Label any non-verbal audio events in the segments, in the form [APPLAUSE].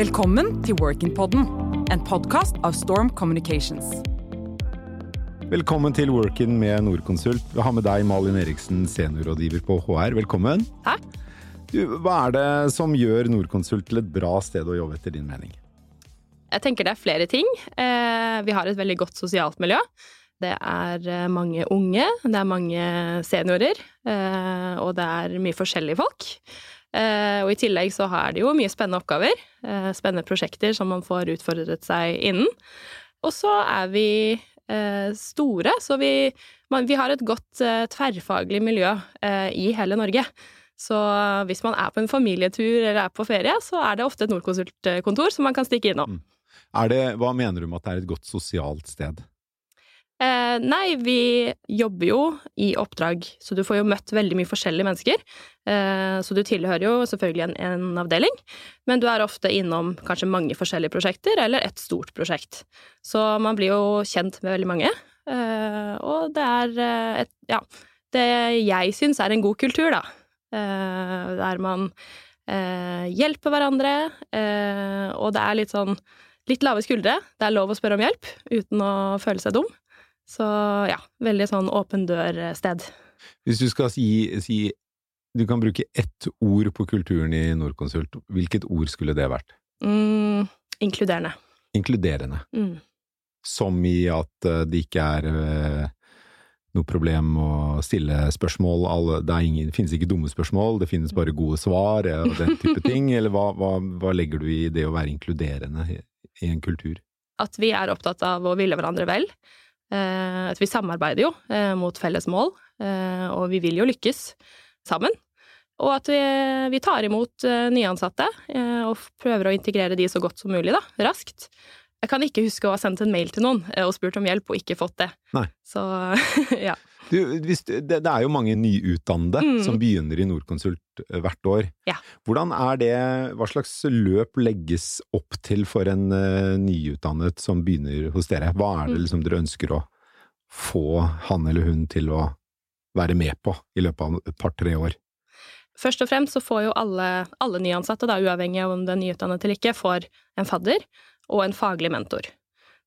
Velkommen til Workin-podden, en podkast av Storm Communications. Velkommen til Workin med Norconsult. Vi har med deg Malin Eriksen, seniorrådgiver på HR. Velkommen. Takk. Du, hva er det som gjør Norconsult til et bra sted å jobbe, etter din mening? Jeg tenker det er flere ting. Eh, vi har et veldig godt sosialt miljø. Det er eh, mange unge, det er mange seniorer, eh, og det er mye forskjellige folk. Og i tillegg så er det jo mye spennende oppgaver, spennende prosjekter som man får utfordret seg innen. Og så er vi store, så vi, vi har et godt tverrfaglig miljø i hele Norge. Så hvis man er på en familietur eller er på ferie, så er det ofte et Norconsult-kontor som man kan stikke innom. Mm. Det, hva mener du med at det er et godt sosialt sted? Eh, nei, vi jobber jo i oppdrag, så du får jo møtt veldig mye forskjellige mennesker. Eh, så du tilhører jo selvfølgelig en, en, avdeling, men du er ofte innom kanskje mange forskjellige prosjekter, eller et stort prosjekt. Så man blir jo kjent med veldig mange, eh, og det er et Ja, det jeg syns er en god kultur, da. Der man hjelper hverandre, og det er litt sånn litt lave skuldre. Det er lov å spørre om hjelp uten å føle seg dum. Så ja, veldig sånn åpen dør-sted. Hvis du skal si, si Du kan bruke ett ord på kulturen i Norconsult, hvilket ord skulle det vært? Mm, inkluderende. Inkluderende. Mm. Som i at eh, det ikke er uh, noe problem å stille spørsmål, det, ingen, det, finnes ikke dumme spørsmål, det finnes bare gode svar og den type ting, [LAUGHS] eller hva, hva, hva legger du i det å være inkluderende i en kultur? At vi er opptatt av å ville hverandre vel. Eh, at vi samarbeider jo eh, mot felles mål, eh, og vi vil jo lykkes sammen. Og at vi, vi tar imot nyansatte og prøver å integrere de så godt som mulig, da, raskt. Jeg kan ikke huske å ha sendt en mail til noen og spurt om hjelp og ikke fått det. Nei. Så [LAUGHS] ja. Du, hvis, det, det, er jo mange nyutdannede mm. som begynner i Norconsult eh, hvert år. Ja. Hvordan er det, hva slags løp legges opp til for en uh, nyutdannet som begynner hos dere? Hva er det mm. liksom dere ønsker å få han eller hun til å være med på i løpet av et par-tre år? Først og fremst så får jo alle, alle nyansatte, da, uavhengig av om det er nyutdannet eller ikke, får en fadder og en faglig mentor.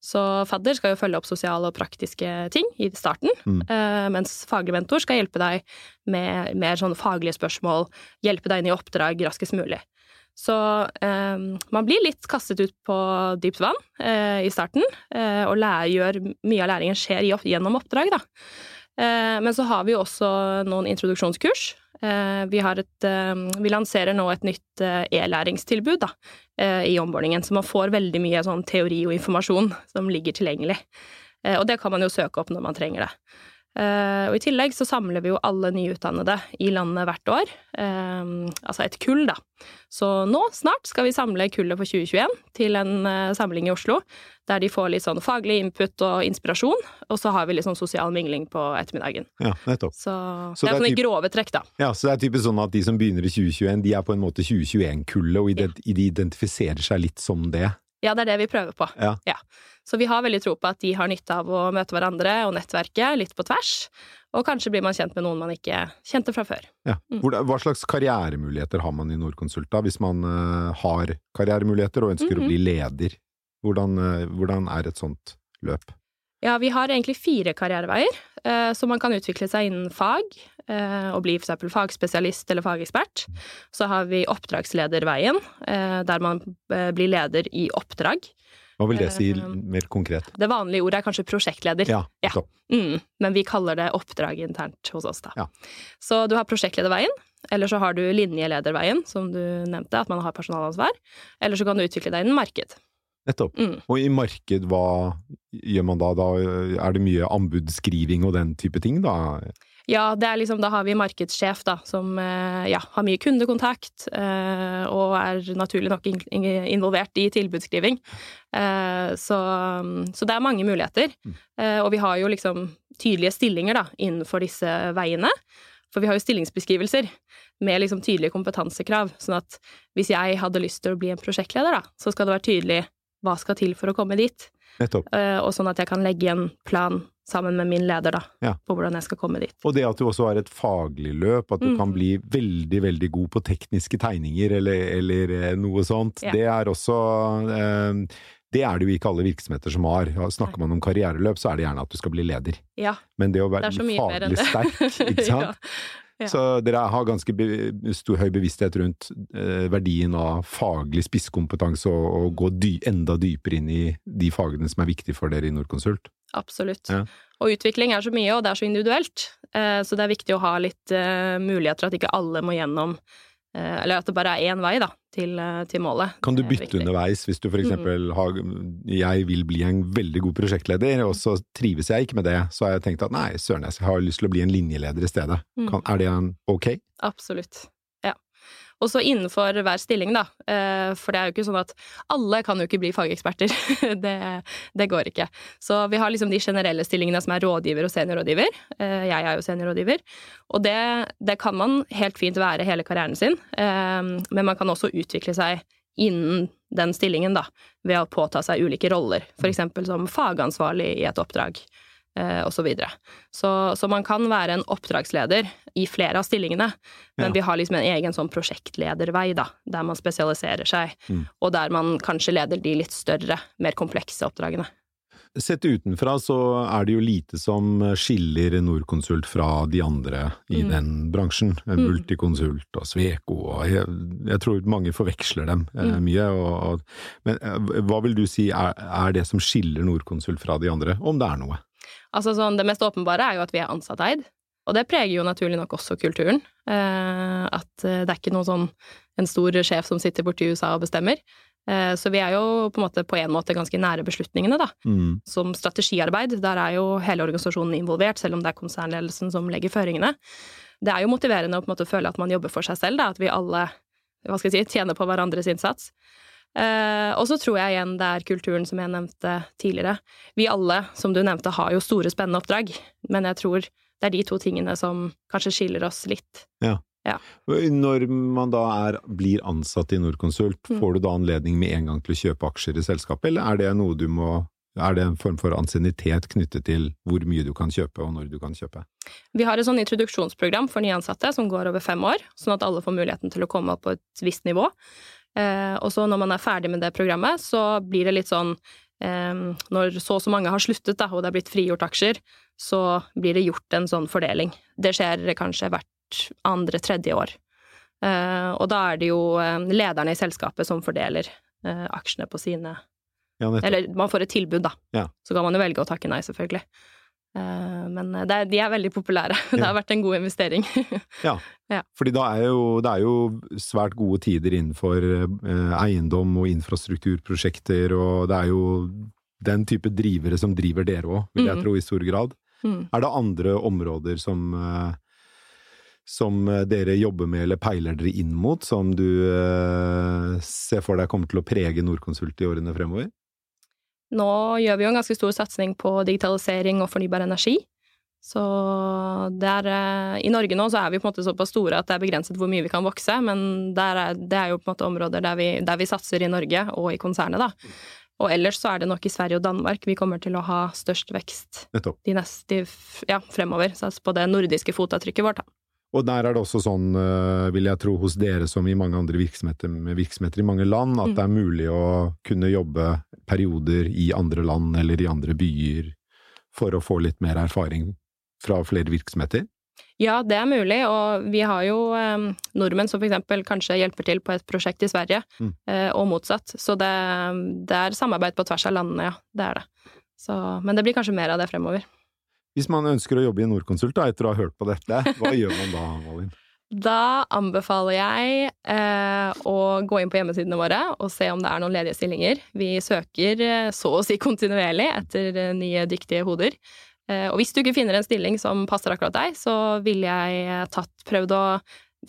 Så fadder skal jo følge opp sosiale og praktiske ting i starten, mm. uh, mens faglig mentor skal hjelpe deg med mer sånn faglige spørsmål, hjelpe deg inn i oppdrag raskest mulig. Så eh, man blir litt kastet ut på dypt vann eh, i starten, eh, og lærer, gjør, mye av læringen skjer gjennom oppdrag, da. Men så har vi jo også noen introduksjonskurs Eh, vi, et, eh, vi, lanserer nå et nytt eh, e-læringstilbud i omboardingen, så man får veldig mye sånn teori og informasjon som ligger tilgjengelig. Og det kan man jo søke opp når man trenger det. Uh, og I tillegg så samler vi jo alle nyutdannede i landet hvert år, uh, altså et kull, da. Så nå snart skal vi samle kullet for 2021 til en uh, samling i Oslo, der de får litt sånn faglig input og inspirasjon, og så har vi litt sånn sosial mingling på ettermiddagen. Ja, nettopp. Så, så det er, sånne grove trekk, da. Ja, så det er typisk sånn at de som begynner i 2021, de er på en måte 2021-kullet, og de identifiserer seg litt som det? Ja, det er det vi prøver på. Ja. ja. Så vi har veldig tro på at de har nytte av å møte hverandre og nettverke litt på tvers. Og kanskje blir man kjent med noen man ikke kjente fra før. Ja. Mm. Hva slags karrieremuligheter har man i Norconsult da, hvis man uh, har karrieremuligheter og ønsker mm -hmm. å bli leder? Hvordan, uh, hvordan er et sånt løp? Ja, vi har egentlig fire karriereveier, så man kan utvikle seg innen fag og bli f.eks. fagspesialist eller fagekspert. Så har vi oppdragslederveien, der man blir leder i oppdrag. Hva vil det si eh, mer konkret? Det vanlige ordet er kanskje prosjektleder. Ja, ja. Mm, men vi kaller det oppdrag internt hos oss, da. Ja. Så du har prosjektlederveien, eller så har du linjelederveien, som du nevnte, at man har personalansvar. Eller så kan du utvikle deg innen marked. Nettopp. Mm. Og i marked, hva gjør man da? Da er det mye anbudsskriving og den type ting, da? Ja, det er liksom, da har vi markedssjef, da, som eh, ja, har mye kundekontakt, eh, og er naturlig nok involvert i tilbudsskriving. Eh, så, så, det er mange muligheter. Mm. Og vi har jo liksom tydelige stillinger da, innenfor disse veiene. For vi har jo stillingsbeskrivelser med liksom tydelige kompetansekrav. Sånn at hvis jeg hadde lyst til å bli en prosjektleder, da, så skal det være tydelig hva skal til for å komme dit. Nettopp. Eh, og sånn at jeg kan legge en plan sammen med min leder, da, Ja. på hvordan jeg skal komme dit. Og det at du også har et faglig løp, at du Mm. kan bli veldig, veldig god på tekniske tegninger eller, eller eh, noe sånt, Ja. det er også eh, Det er det jo ikke alle virksomheter som har. Snakker man om karriereløp, så er det gjerne at du skal bli leder. Ja, Men det å være enn faglig sterk, ikke [LAUGHS] sant? Ja. Så dere har ganske stor, høy bevissthet rundt eh, verdien av faglig spisskompetanse og, og gå dy enda dypere inn i de fagene som er viktige for dere i Norconsult. Absolutt. Ja. Og utvikling er så mye, og det er så individuelt. Eh, Så det er viktig å ha litt eh, muligheter, at ikke alle må gjennom eh, Eller at det bare er én vei, da, til, eh, til målet. Kan du bytte. Mm. underveis hvis du for eksempel har Jeg vil bli en veldig god prosjektleder, og så trives jeg ikke med det, så har jeg tenkt at nei, søren, jeg har lyst til å bli en linjeleder i stedet. Mm. Kan, er det en ok? Absolutt. Og så innenfor hver stilling, da. Eh, For det er jo ikke sånn at alle kan jo ikke bli fageksperter. [LAUGHS] Det, det går ikke. Så vi har liksom de generelle stillingene som er rådgiver og seniorrådgiver. Eh, Jeg er jo seniorrådgiver. Og det, det kan man helt fint være hele karrieren sin, Eh, men man kan også utvikle seg innen den stillingen, da, ved å påta seg ulike roller, eksempel som fagansvarlig i et oppdrag eh, og så videre. Så, så man kan være en oppdragsleder i flere av stillingene, men Ja. vi har liksom en egen sånn prosjektledervei, da, der man spesialiserer seg, Mm. og der man kanskje leder de litt større, mer komplekse oppdragene. Sett utenfra så er det jo lite som skiller Norconsult fra de andre i Mm. den bransjen. Multiconsult og Sveko og jeg, jeg tror mange forveksler dem eh, Mm. mye. Og, og, men eh, hva vil du si er, er det som skiller Norconsult fra de andre, om det er noe? Altså sånn, Det mest åpenbare er jo at vi er ansatteid, og det preger jo naturlig nok også kulturen. Eh, at eh, det er ikke noen sånn en stor sjef som sitter borti USA og bestemmer. Eh, så vi er jo på en måte på en måte ganske nære beslutningene, da. Mm. Som strategiarbeid, der er jo hele organisasjonen involvert, selv om det er konsernledelsen som legger føringene. Det er jo motiverende å på en måte føle at man jobber for seg selv, da, at vi alle hva skal jeg si, tjener på hverandres innsats. Eh, og så tror jeg igjen det er kulturen som jeg nevnte tidligere. Vi alle, som du nevnte, har jo store, spennende oppdrag, men jeg tror det er de to tingene som kanskje skiller oss litt. Når man da er, blir ansatt i Norconsult, Mm. får du da anledning med en gang til å kjøpe aksjer i selskapet, eller er det noe du må er det en form for ansiennitet knyttet til hvor mye du kan kjøpe, og når du kan kjøpe? Vi har et sånn introduksjonsprogram for nyansatte som går over fem år, sånn at alle får muligheten til å komme opp på et visst nivå. Eh, og så når man er ferdig med det programmet, så blir det litt sånn eh, Når så og så mange har sluttet, da, og det er blitt frigjort aksjer, så blir det gjort en sånn fordeling. Det skjer kanskje hvert andre-tredje år. Eh, og da er det jo lederne i selskapet som fordeler eh, aksjene på sine Ja. Eller man får et tilbud, da. Ja. Så kan man jo velge å takke nei, selvfølgelig. Eh, men det er, de er veldig populære. [LAUGHS] Det har vært en god investering. [LAUGHS] Fordi da er jo, det er jo svært gode tider innenfor eh, eiendom og infrastrukturprosjekter, og det er jo den type drivere som driver dere òg, vil jeg mm. tro, i stor grad. Mm. Er det andre områder som eh, som eh, dere jobber med eller peiler dere inn mot, som du eh, ser for deg kommer til å prege Norconsult i årene fremover? Nå gjør vi jo en ganske stor satsing på digitalisering og fornybar energi. Så det er eh, I Norge nå så er vi på en måte såpass store at det er begrenset hvor mye vi kan vokse, men der er, det er jo på en måte områder der vi, der vi satser i Norge og i konsernet, da. Og ellers så er det nok i Sverige og Danmark vi kommer til å ha størst vekst de neste, ja, fremover. Så altså på det nordiske fotavtrykket vårt, da. Og der er det også sånn, eh, vil jeg tro, hos dere som i mange andre virksomheter med virksomheter i mange land, at Mm. det er mulig å kunne jobbe perioder i andre land eller i andre byer for å få litt mer erfaring fra flere virksomheter? Ja, det er mulig, og vi har jo eh, nordmenn som eksempel kanskje hjelper til på et prosjekt i Sverige, Mm. eh, og motsatt. Så det, det er samarbeid på tvers av landene, ja. Det er det. Så, men det blir kanskje mer av det fremover. Hvis man ønsker å jobbe i Norconsult da, etter å ha hørt på dette, hva [LAUGHS] gjør man da, Malin? Da anbefaler jeg eh, å gå inn på hjemmesidene våre og se om det er noen ledige stillinger. Vi søker eh, så å si kontinuerlig etter eh, nye, dyktige hoder. Eh, og hvis du ikke finner en stilling som passer akkurat deg, så ville jeg eh, tatt, prøvd å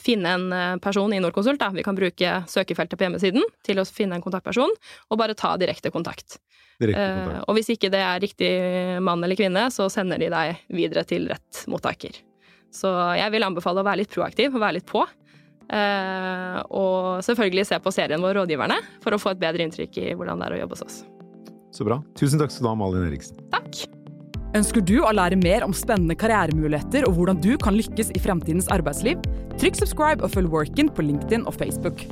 finne en eh, person i Norconsult. Da. Vi kan bruke søkefeltet på hjemmesiden til å finne en kontaktperson, og bare ta direkte kontakt. Direkte Eh, og hvis ikke det er riktig mann eller kvinne, så sender de deg videre til rett mottaker. Så jeg vil anbefale å være litt proaktiv og være litt på. Eh, og selvfølgelig se på serien vår Rådgiverne, for å få et bedre inntrykk i hvordan det er å jobbe hos oss. Så bra. Tusen takk skal du ha, Malin Eriksen. Ønsker du å lære mer om spennende karrieremuligheter og hvordan du kan lykkes i fremtidens arbeidsliv? Trykk subscribe og følg Workin på LinkedIn og Facebook.